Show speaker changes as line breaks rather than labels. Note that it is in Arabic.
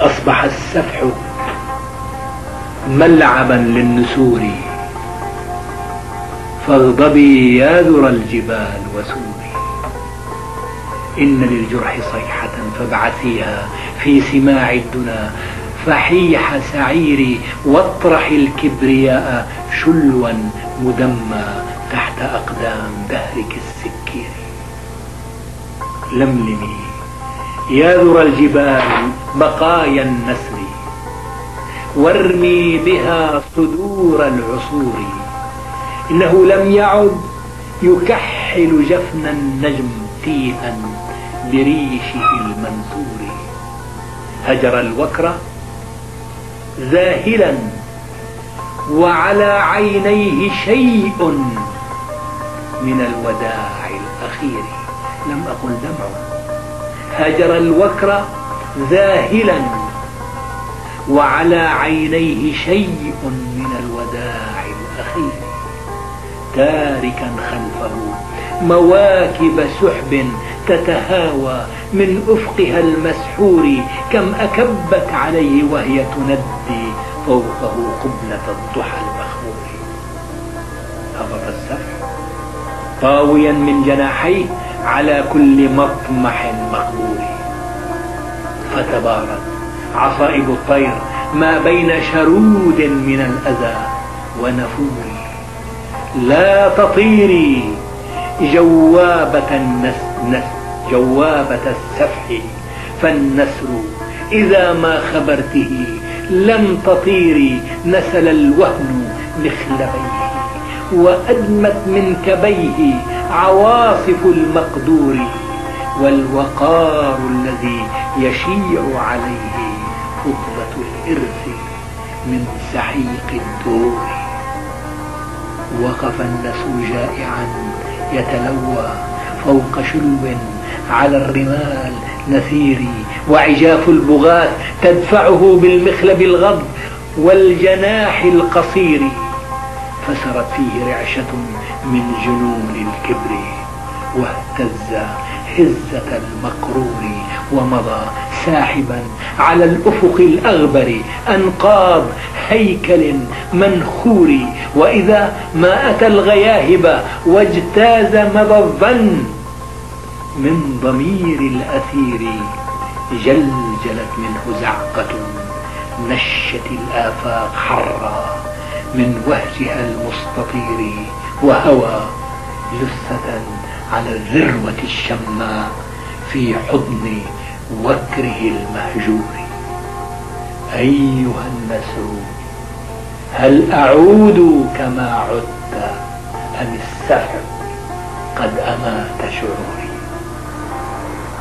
أصبح السفح ملعبا للنسور فاغضبي يا ذرى الجبال وسوري. إن للجرح صيحة فابعثيها في سماع الدنا فحيح سعيري واطرح الكبرياء شلوا مدمى تحت أقدام دهرك السكير لملمي يا ذرى الجبال بقايا النسر وارمي بها صدور العصور. إنه لم يعد يكحل جفن النجم تيها بريشه المنثور. هجر الوكر ذاهلا وعلى عينيه شيء من الوداع الأخير. لم أقل دمع هجر الوكر ذاهلا وعلى عينيه شيء من الوداع الأخير. تاركا خلفه مواكب سحب تتهاوى من أفقها المسحور كم أكبت عليه وهي تندي فوقه قبلة الضحى المخمور. هبط السفح طاويا من جناحيه على كل مطمح مقبول. فتبارت عصائب الطير ما بين شرود من الأذى ونفور لا تطيري جوابة النس جوابة السفح. فالنسر إذا ما خبرته لم تطيري نسل الوهن مخلبيه. وأدمت من كبيه عواصف المقدور والوقار الذي يشيع عليه خطبة الإرث من سحيق الدور. وقف النسو جائعا يتلوى فوق شلو على الرمال نثيري وعجاف البغاة تدفعه بالمخلب الغض والجناح القصير. فسرت فيه رعشة من جنون الكبر واهتز هزة المقرور ومضى ساحبا على الأفق الأغبر أنقاض هيكل منخور. وإذا ما أتى الغياهب واجتاز مضى الظن من ضمير الأثير جلجلت منه زعقة نشت الآفاق حرا. من وهجها المستطير وهوى جثة على الذروة الشماء في حضن وكره المهجور. أيها النسر هل أعود كما عدت أم السفر قد أمات شعوري؟